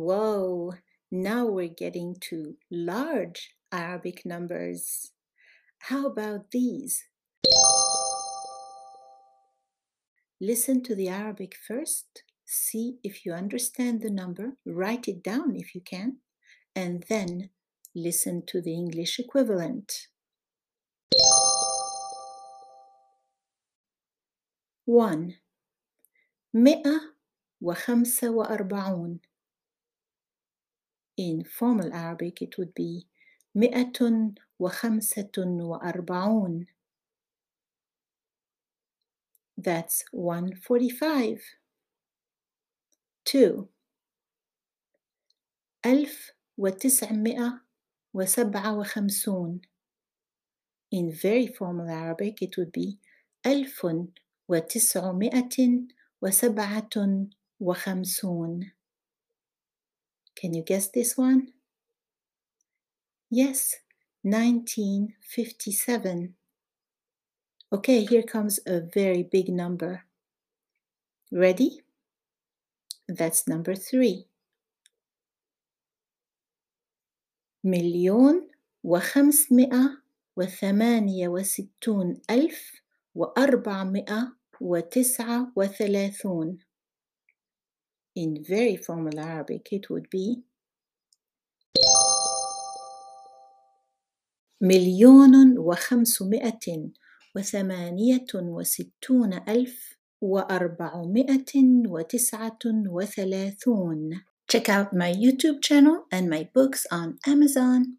whoa, now we're getting to large Arabic numbers. How about these? Listen to the Arabic first, see if you understand the number, write it down if you can, and then listen to the English equivalent. 1 145 In formal Arabic, it would be مئة وخمسة وأربعون. That's 145. 2 ألف وتسعمائة وسبعة وخمسون In very formal Arabic it would be ألف وتسعمائة وسبعة وخمسون Can you guess this one? Yes, 1957. Okay, here comes a very big number. Ready? That's number three. مليون وخمسمائة وثمانية وستون ألف وأربعمائة وتسعة وثلاثون. In very formal Arabic, it would be مليون وخمسمائة وثمانية وستون ألف وأربعمائة وتسعة وثلاثون. Check out my YouTube channel and my books on Amazon.